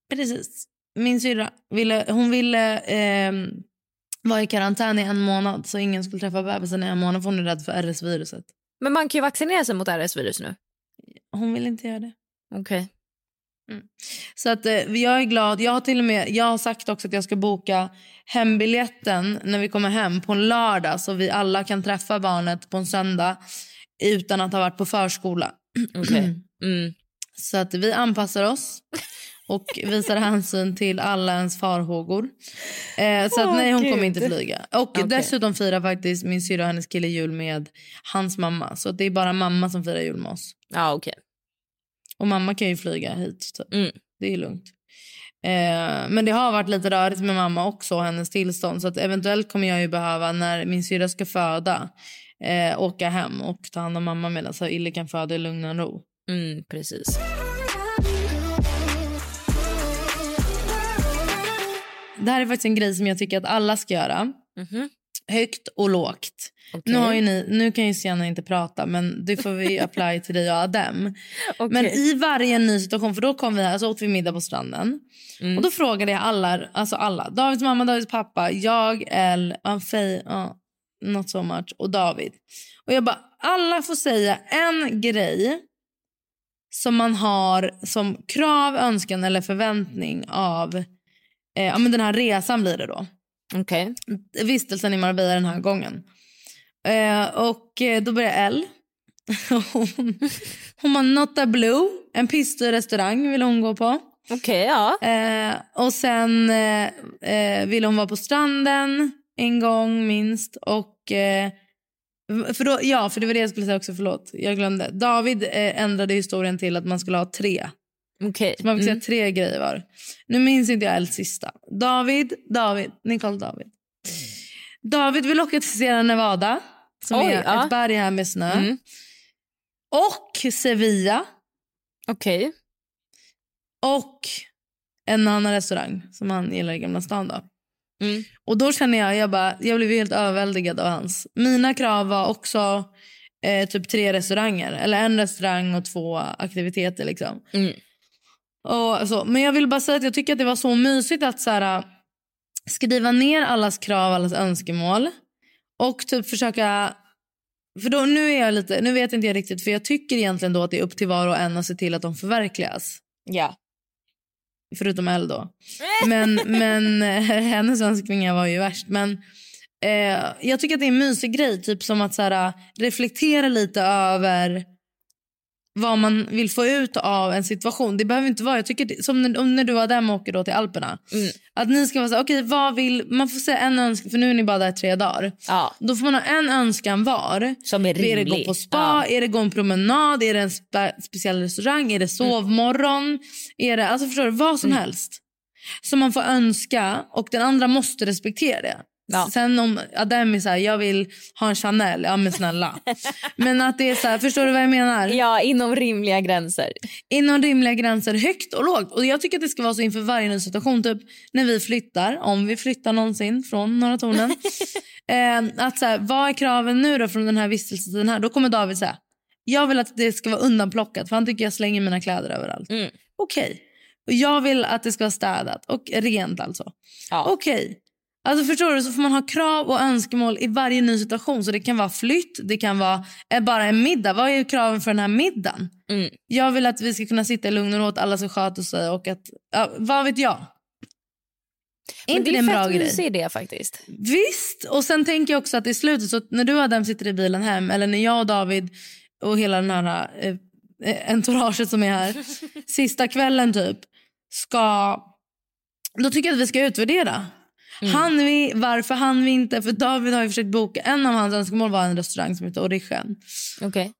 Precis. Min syrra ville, hon ville ehm, vara i karantän i en månad så ingen skulle träffa bebisen i en månad för hon är rädd för RS-viruset. Men man kan ju vaccinera sig mot RS-virus nu. Hon vill inte göra det. Okej. Så att, eh, jag är glad. Jag har till och med jag har sagt också att jag ska boka hembiljetten när vi kommer hem på en lördag så vi alla kan träffa barnet på en söndag utan att ha varit på förskola. Okej. Mm. Så att vi anpassar oss och visar hänsyn till alla ens farhågor. Eh, så att nej, hon Gud. kommer inte flyga. Och Okej. dessutom firar faktiskt min syrra och hennes kille jul med hans mamma. Så det är bara mamma som firar jul med oss. Ja, okej. Och mamma kan ju flyga hit. Typ. Mm. Det är lugnt. Eh, men det har varit lite rörigt med mamma också och hennes tillstånd. Så att eventuellt kommer jag ju behöva när min syrra ska föda eh, åka hem och ta hand om mamma medan Ille kan föda i lugn och ro. Mm, precis. Det här är faktiskt en grej som jag tycker att alla ska göra. Mhm. Högt och lågt. Okej. Nu, har ju ni, nu kan ju Sienna inte prata men det får vi apply till dig och Adem. Okej. Men i varje ny situation, för då kom vi här så åt vi middag på stranden. Mm. Och då frågade jag alla, alltså alla, Davids mamma, Davids pappa, jag, El, Faye, uh, not so much och David. Och jag bara, alla får säga en grej som man har som krav, önskan eller förväntning av eh, ja, men den här resan blir det då. Okej. Vistelsen i Marbella den här gången. Eh, och eh, då börjar Elle. hon, hon var not a blue. En pissig restaurang vill hon gå på. Okej, ja. Eh, och sen eh, eh, ville hon vara på stranden en gång minst. Och, eh, för då, ja, för det var det jag skulle säga också. Förlåt, jag glömde. David eh, ändrade historien till att man skulle ha tre. Okej. Så man fick Mm. säga tre grejer var. Nu minns inte jag Els sista. David, David, Nicole David. David vill åka till Sierra Nevada. som Oj, är ja. ett berg här med snö. Mm. Och Sevilla. Okej. Och en annan restaurang som han gillar i Gamla stan. Då. Mm. Och då känner jag, jag, bara, jag blev helt överväldigad av hans. Mina krav var också eh, typ tre restauranger. Eller en restaurang och två aktiviteter. Liksom. Mm. Och så. Men jag vill bara säga att jag tycker att det var så mysigt att så här, skriva ner allas krav, allas önskemål. Och typ försöka... För då, nu är jag lite, nu vet inte jag riktigt, för jag tycker egentligen då att det är upp till var och en att se till att de förverkligas. Ja. Förutom Elle då. Men, men hennes önskningar var ju värst. Men eh, jag tycker att det är en mysig grej. Typ som att så här, reflektera lite över vad man vill få ut av en situation. Det behöver inte vara, jag tycker som när, när du var där och åker då till Alperna. Mm. Att ni ska vara så här, okej vad vill, man får säga en önskan, för nu är ni bara där tre dagar. ja. Då får man ha en önskan var. Som är rimlig. Är det gå på spa? Ja. Är det gå en promenad? Är det en spe speciell restaurang? Är det sovmorgon? Är det, alltså förstår du, vad som helst. Som man får önska och den andra måste respektera det. Ja. Sen om Adem är så här, jag vill ha en Chanel, ja men snälla. men att det är så här, förstår du vad jag menar? ja, inom rimliga gränser. Inom rimliga gränser, högt och lågt. Och jag tycker att det ska vara så inför varje ny situation. Typ när vi flyttar, om vi flyttar någonsin från Norra Tornen. eh, att så här, vad är kraven nu då från den här vistelsetiden här? Då kommer David säga, jag vill att det ska vara undanplockat för han tycker jag slänger mina kläder överallt. Mm. Okej. Och jag vill att det ska vara städat och rent alltså. Ja. Okej. Alltså förstår du, så får man ha krav och önskemål i varje ny situation. Så det kan vara flytt, det kan vara eh, bara en middag. Vad är kraven för den här middagen? Mm. Jag vill att vi ska kunna sitta i lugn och ro, att alla ska sköta sig och att, ja, vad vet jag? Men inte det det är en bra grej? mysig idé faktiskt. Visst! Och sen tänker jag också att i slutet, så när du och Adam sitter i bilen hem, eller när jag och David och hela den här eh, eh, entouraget som är här, sista kvällen typ, ska... Då tycker jag att vi ska utvärdera. Mm. Han vi, varför han vi inte? För David har ju försökt boka, en av hans önskemål var en restaurang som heter Origen. Okej.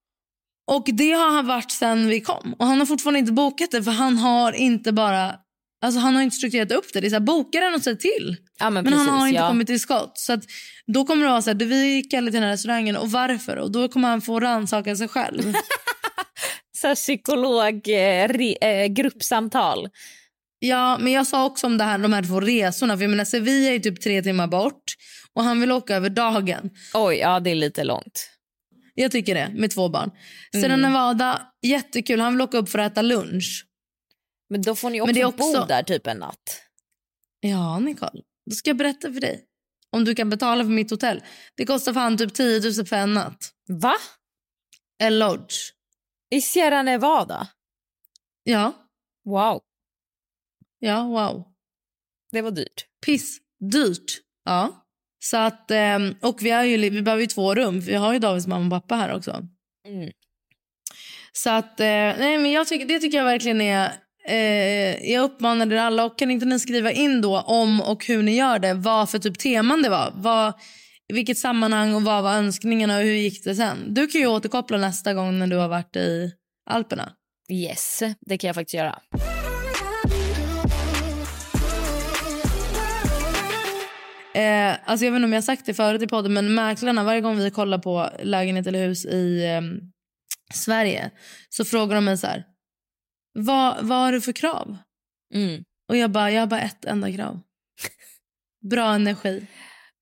Och det har han varit sen vi kom. Och han har fortfarande inte bokat det för han har inte bara... Alltså han har inte strukturerat upp det. Det är så här, boka den och säg till. Ja, men, Men precis, han har inte ja. kommit till skott. Så att, då kommer det vara så här, du, vi gick aldrig till den här restaurangen och varför? Och då kommer han få rannsaka sig själv. Så psykolog, eh, eh, gruppsamtal. Ja, men jag sa också om det här, de här två resorna. För jag menar, Sevilla är typ tre timmar bort och han vill åka över dagen. Oj, ja det är lite långt. Jag tycker det, med två barn. Sen Mm. Nevada, jättekul. Han vill åka upp för att äta lunch. Men då får ni också, också- bo där typ en natt. Ja, Nicole. Då ska jag berätta för dig. Om du kan betala för mitt hotell. Det kostar fan typ 10 000 för en natt. Va? En lodge. I Sierra Nevada? Ja, Wow, ja, wow. det var dyrt. Piss. Dyrt. Ja. Så att, ehm, och vi, har ju, vi behöver ju två rum. Vi har ju Davids mamma och pappa här också. Mm. Så att, eh, nej men jag tycker, det tycker jag verkligen är... Eh, jag uppmanar er alla och kan inte ni skriva in då om och hur ni gör det. Vad för typ teman det var. Vad, i vilket sammanhang och vad var önskningarna och hur gick det sen? Du kan ju återkoppla nästa gång när du har varit i Alperna. Yes, det kan jag faktiskt göra. Eh, alltså jag vet inte om jag har sagt det förut i podden men mäklarna varje gång vi kollar på lägenhet eller hus i eh, Sverige så frågar de mig så här. Vad, vad har du för krav? Mm. Och jag bara, jag har bara ett enda krav. Bra energi.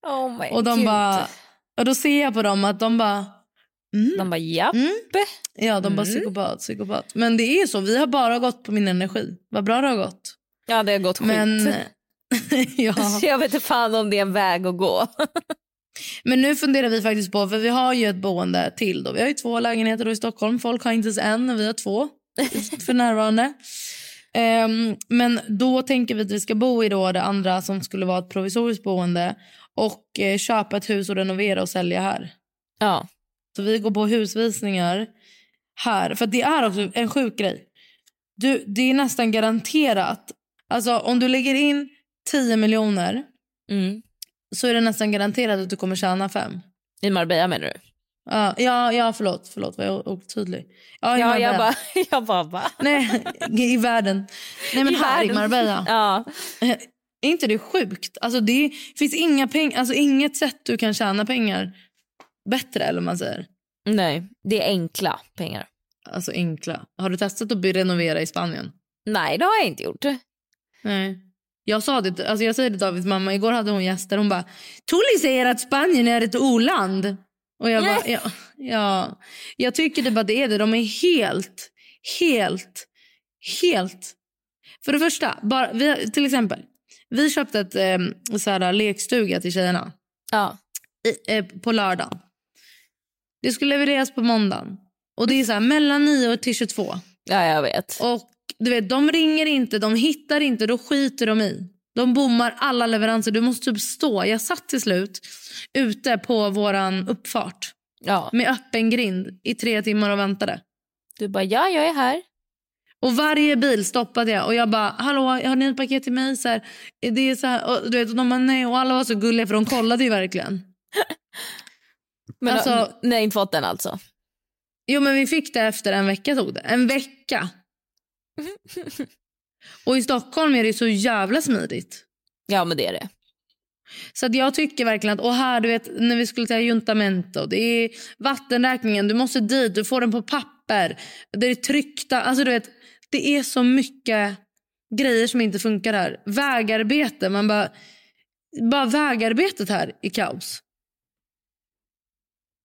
Oh Och de bara, och då ser jag på dem att de bara, mm, De bara japp. mm. ja de bara Mm. psykopat, psykopat. Men det är så, vi har bara gått på min energi. Vad bra det har gått. Ja det har gått skit. Men, ja. Så jag vet inte fan om det är en väg att gå. Men nu funderar vi faktiskt på, för vi har ju ett boende till då. Vi har ju två lägenheter i Stockholm. Folk har inte ens en och vi har två för närvarande. Ehm, men då tänker vi att vi ska bo i då det andra som skulle vara ett provisoriskt boende och eh, köpa ett hus och renovera och sälja här. Ja. Så vi går på husvisningar här. För det är också en sjuk grej. Du, det är nästan garanterat. Alltså om du lägger in 10 miljoner Mm. så är det nästan garanterat att du kommer tjäna fem. I Marbella menar du? Ja, ja, ja förlåt. Förlåt, var jag otydlig? Ja, i Ja, jag bara, jag bara va? Nej, i världen. Nej, men I här i världen. Marbella. Ja. Är inte det sjukt? Alltså, det finns inga peng- alltså, inget sätt du kan tjäna pengar bättre eller man säger. Nej, det är enkla pengar. Alltså enkla. Har du testat att renovera i Spanien? Nej, det har jag inte gjort. Nej. Jag sa det, alltså jag säger det till Davids mamma, igår hade hon gäster, hon bara Tully säger att Spanien är ett oland. Och jag bara, ja, ja. Jag tycker det bara det är det. De är helt, helt, helt. För det första, bara, vi, till exempel. Vi köpte ett eh, så här, lekstuga till tjejerna. Ja. I, eh, på lördagen. Det skulle levereras på måndagen. Och det är så här, mellan 9 till 22. Ja, jag vet. Och du vet, de ringer inte, de hittar inte, då skiter de i. De bommar alla leveranser. Du måste typ stå. Jag satt till slut ute på våran uppfart Ja. med öppen grind i tre timmar och väntade. Du bara, ja, jag är här. Och varje bil stoppade jag och jag bara, hallå, har ni ett paket till mig? Så här, det är så här, och, du vet, och de bara, nej. Och alla var så gulliga för de kollade ju verkligen. Men Alltså- ni har inte fått den alltså? Jo men vi fick det efter en vecka tog det. En vecka. Och i Stockholm är det så jävla smidigt. Ja, men det är det. Så att jag tycker verkligen att, och här du vet när vi skulle till Juntamento, det är vattenräkningen, du måste dit, du får den på papper, det är tryckta, alltså du vet, det är så mycket grejer som inte funkar här. Vägarbete, man bara, bara vägarbetet här är kaos.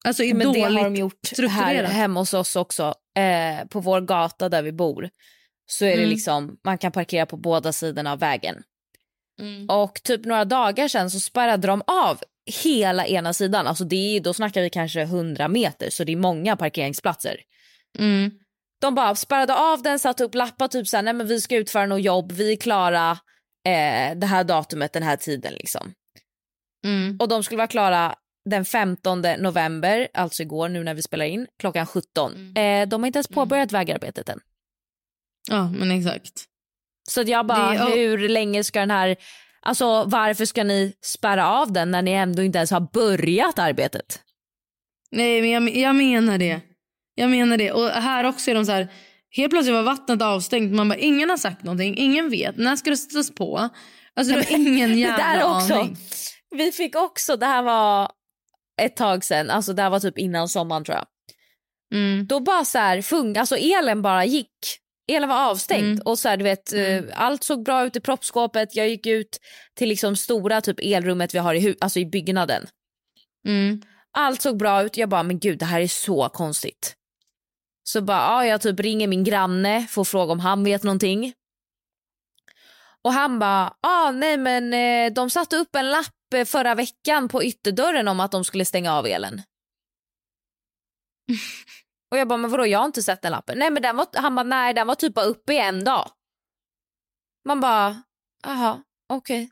Alltså är Men det dåligt har de gjort här hemma hos oss också. Eh, på vår gata där vi bor så är det Mm. liksom, man kan parkera på båda sidorna av vägen. Mm. Och typ några dagar sen så spärrade de av hela ena sidan. Alltså det är, då snackar vi kanske 100 meter så det är många parkeringsplatser. Mm. De bara spärrade av den, satte upp lappar typ såhär, nej men vi ska utföra något jobb, vi är klara eh, det här datumet, den här tiden liksom. Mm. Och de skulle vara klara den 15 november, alltså igår nu när vi spelar in, klockan 17. Mm. Eh, de har inte ens påbörjat vägarbetet än. Ja men exakt. Så att jag bara, Det- och- hur länge ska den här, alltså varför ska ni spärra av den när ni ändå inte ens har börjat arbetet? Nej men jag, jag menar det. Jag menar det. Och här också är de så här, helt plötsligt var vattnet avstängt. Man bara, ingen har sagt någonting, ingen vet. När ska det sättas på? Alltså det har ingen jävla det där också. aning. Vi fick också, det här var ett tag sedan, alltså det här var typ innan sommaren tror jag. Mm. Då bara så här, fung, alltså elen bara gick. Elen var avstängd Mm. och så här, du vet, eh, allt såg bra ut i proppskåpet. Jag gick ut till liksom stora typ elrummet vi har i, alltså i byggnaden. Mm. Allt såg bra ut. Jag bara, men gud det här är så konstigt. Så bara, ja, jag typ ringer min granne, får fråga om han vet någonting. Och han bara, ah, nej men eh, de satte upp en lapp eh, förra veckan på ytterdörren om att de skulle stänga av elen. Och jag bara, men vadå jag har inte sett den lappen. Nej men den var, han bara, nej den var typ bara uppe i en dag. Man bara, jaha, okej.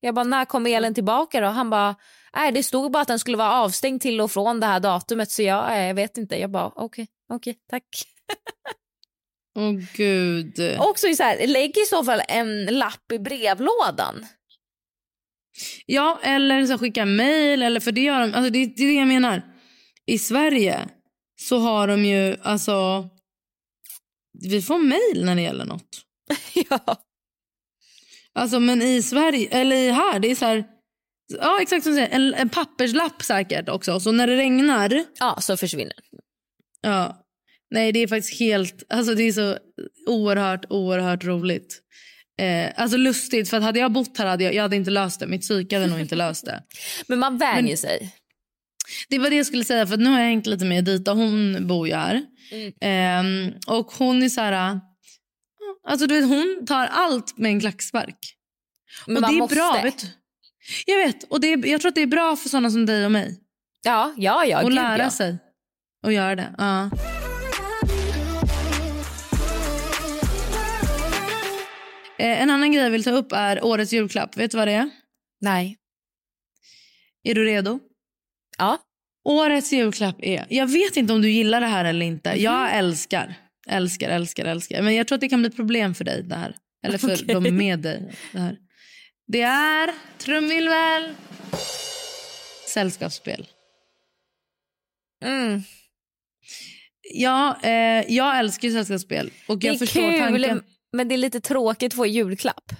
Jag bara, när kommer elen tillbaka då? Han bara, nej det stod bara att den skulle vara avstängd till och från det här datumet så jag, jag vet inte. Jag bara, okej, okej, tack. Åh gud. Också så här, lägg i så fall en lapp i brevlådan. Ja, eller så skicka mejl. Eller för det, gör de, alltså det, det är det jag menar. I Sverige så har de ju... alltså Vi får mejl när det gäller något. ja. Alltså, men i Sverige, eller i här, det är så här... Ja, exakt som du säger. En, en papperslapp säkert också. Så när det regnar... Ja, så försvinner Ja. Nej, det är faktiskt helt... Alltså det är så oerhört, oerhört roligt. Eh, alltså lustigt, för att hade jag bott här hade jag, jag hade inte löst det. Mitt psyke hade nog inte löst det. Men man vänjer sig. Det var det jag skulle säga, för nu har jag hängt lite med Dita. Hon bor ju här. Mm. Ehm, och hon är så här... Alltså du vet, hon tar allt med en klackspark. Men och man det är måste. bra, vet. Jag vet, och det är, jag tror att det är bra för såna som dig och mig. Ja, ja, ja. gud, lära ja. sig att göra det. Ja. Eh, En annan grej jag vill ta upp är årets julklapp. Vet du vad det är? Nej. Är du redo? Ja. Årets julklapp är... Jag vet inte om du gillar det här eller inte. Jag älskar, älskar, älskar, älskar. Men jag tror att det kan bli ett problem för dig det här. Eller för Okej. dem med dig. Det, här. det är trumvirvel. Sällskapsspel. Mm. Ja, eh, jag älskar ju sällskapsspel. Och Det jag är förstår kul, tanken. men det är lite tråkigt att få julklapp.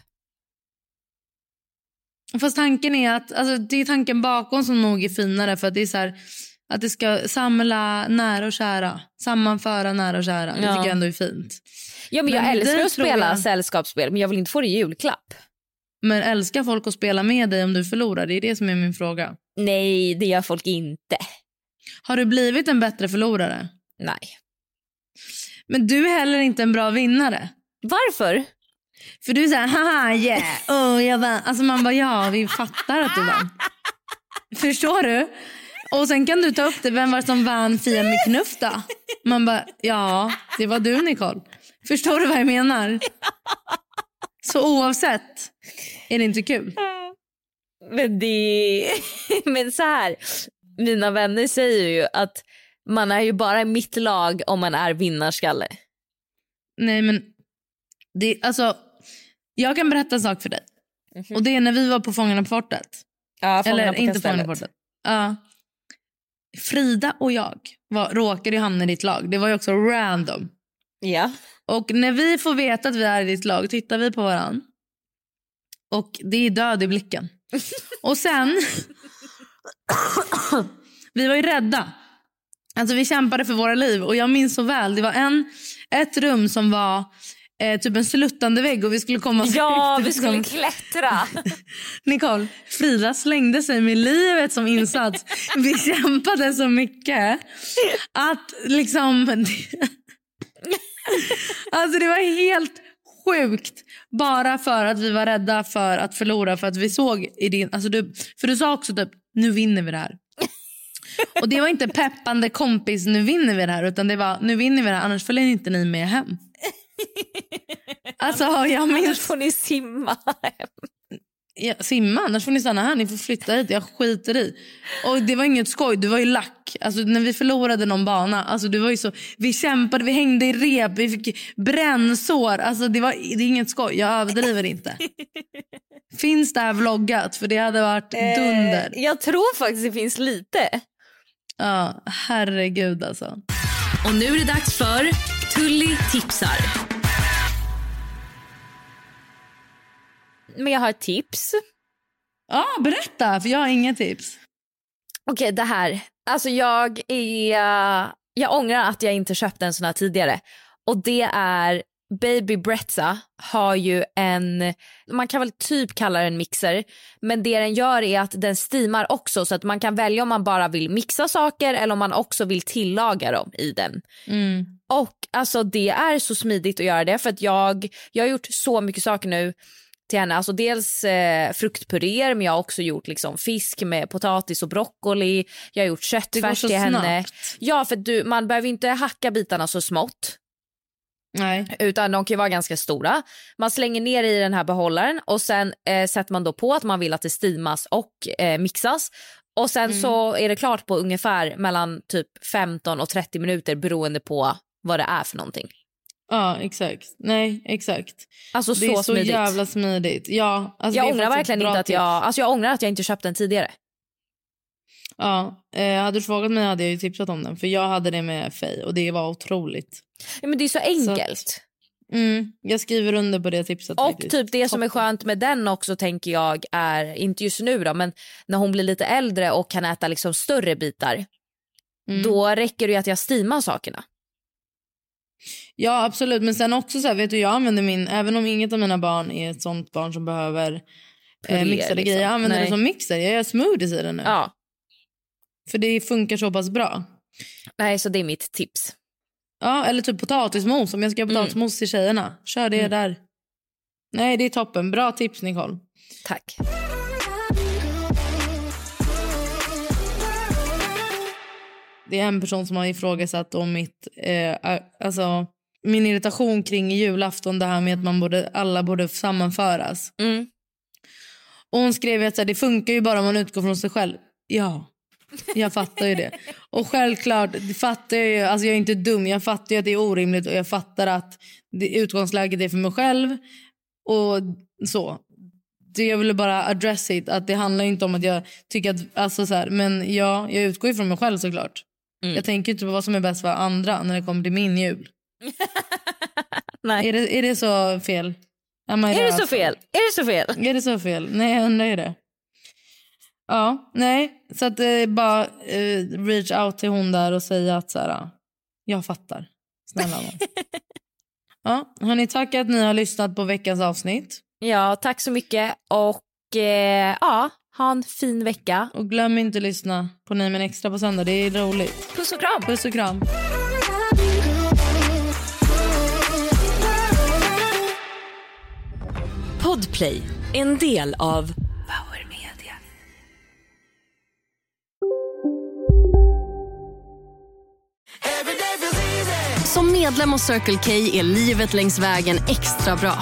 Fast tanken är att, alltså, det är tanken bakom som nog är finare. För att det är så här, Att det ska samla nära och kära. Sammanföra nära och kära. Det Ja. tycker jag ändå är fint. Ja, men jag Men älskar det att spela jag- sällskapsspel men jag vill inte få det i julklapp. Men älskar folk att spela med dig om du förlorar? Det är det som är min fråga. Nej, det gör folk inte. Har du blivit en bättre förlorare? Nej. Men du är heller inte en bra vinnare. Varför? För du är såhär, haha yeah, oh, jag vann. Alltså man bara, ja vi fattar att du vann. Förstår du? Och sen kan du ta upp det, vem var det som vann Fia med knuff då? Man bara, ja det var du Nicole. Förstår du vad jag menar? Så oavsett är det inte kul. Men det... men så här, mina vänner säger ju att man är ju bara i mitt lag om man är vinnarskalle. Nej men, det, alltså, jag kan berätta en sak för dig. Och det är när vi var på Fångarna på fortet. Ja, Fångarna Eller på inte. Fångarna på fortet. Ja. Frida och jag var, råkade hamna i ditt lag. Det var ju också random. Ja. Och när vi får veta att vi är i ditt lag tittar vi på varann. Och det är död i blicken. Och sen... vi var ju rädda. Alltså vi kämpade för våra liv. Och jag minns så väl. Det var en, ett rum som var eh, typ en sluttande vägg och vi skulle komma så Ja, vi skulle klättra. Nicole, Frida slängde sig med livet som insats. Vi kämpade så mycket att liksom... Alltså det var helt sjukt. Bara för att vi var rädda för att förlora. För att vi såg i din... Alltså du, för du sa också typ, nu vinner vi det här. Och det var inte peppande kompis, nu vinner vi det här. Utan det var, nu vinner vi det här, annars följer inte ni med hem. Alltså jag Annars minns... får ni simma hem. Ja, simma, annars får ni stanna här. Ni får flytta hit. Jag skiter i. Och det var inget skoj. Du var ju lack. Alltså, när vi förlorade någon bana. Alltså, du var ju så, vi kämpade, vi hängde i rep, vi fick brännsår. Alltså, det, var, det är inget skoj. Jag överdriver inte. Finns det här vloggat? För det hade varit dunder. Eh, jag tror faktiskt det finns lite. Ja, herregud alltså. Och nu är det dags för Tully tipsar. Men jag har ett tips. Ja, berätta. För jag har inga tips. Okej, det här. Alltså jag är... Jag ångrar att jag inte köpte en sån här tidigare. Och det är... Baby Brezza har ju en, man kan väl typ kalla det en mixer, men det den gör är att den steamar också så att man kan välja om man bara vill mixa saker eller om man också vill tillaga dem i den. Mm. Och alltså det är så smidigt att göra det för att jag, jag har gjort så mycket saker nu till henne. Alltså dels eh, fruktpuréer men jag har också gjort liksom fisk med potatis och broccoli. Jag har gjort köttfärs till henne. snabbt. Ja för du, man behöver inte hacka bitarna så smått Nej. utan de kan vara ganska stora. Man slänger ner i den här behållaren och sen eh, sätter man då på att man vill att det steamas och eh, mixas. Och sen Mm. så är det klart på ungefär mellan typ 15 och 30 minuter beroende på vad det är för någonting. Ja, exakt. Nej, exakt. Alltså det är så så smidigt. jävla smidigt. Ja, alltså jag ångrar verkligen inte att tips. jag, alltså jag ångrar att jag inte köpt den tidigare. Ja, eh, hade du frågat mig hade jag ju tipsat om den. För jag hade det med Faye och det var otroligt. Ja, men det är så enkelt. Mm, jag skriver under på det tipset. Och faktiskt. typ det som är skönt med den också tänker jag är, inte just nu då, men när hon blir lite äldre och kan äta liksom större bitar. Mm. Då räcker det att jag steamar sakerna. Ja, absolut. Men sen också så här, vet du, jag använder min, även om inget av mina barn är ett sånt barn som behöver eh, mixade liksom. grejer. Jag använder Nej. det som mixer. Jag gör smoothies i den nu. Ja. För det funkar så pass bra. Nej, så det är mitt tips. Ja, eller typ potatismos. Om jag ska göra Mm. potatismos till tjejerna. Kör det där. Nej, det är toppen. Bra tips, Nicole. Tack. Det är en person som har ifrågasatt om mitt, eh, alltså, min irritation kring julafton. Det här med att man borde, alla borde sammanföras. Mm. Och hon skrev att det funkar ju bara om man utgår från sig själv. Ja, jag fattar ju det. Och självklart fattar jag ju, alltså jag är inte dum. Jag fattar ju att det är orimligt och jag fattar att det, utgångsläget är för mig själv. Och så. Det jag ville bara address it. Att det handlar inte om att jag tycker att, alltså så här, men ja, jag utgår från mig själv såklart. Mm. Jag tänker inte på vad som är bäst för andra när det kommer till min jul. Nej. Är det, är det så fel? Är det så fel? Är det så fel? Är det så fel? Nej, jag undrar ju det. Ja, nej. Så att det är bara eh, reach out till hon där och säga att så här, jag fattar. Snälla nån. ja, hörni, tack att ni har lyssnat på veckans avsnitt. Ja, tack så mycket. Och eh, ja, ha en fin vecka. Och glöm inte att lyssna på Nej men extra på söndag. Det är roligt. Puss och kram. Puss och kram. Podplay, en del av Som medlem hos Circle K är livet längs vägen extra bra.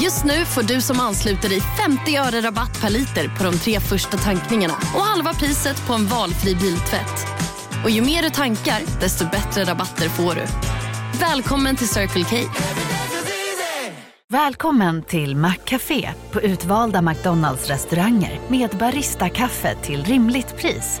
Just nu får du som ansluter dig 50 öre rabatt per liter på de tre första tankningarna och halva priset på en valfri biltvätt. Och ju mer du tankar, desto bättre rabatter får du. Välkommen till Circle K. Välkommen till Maccafé på utvalda McDonalds restauranger med Baristakaffe till rimligt pris.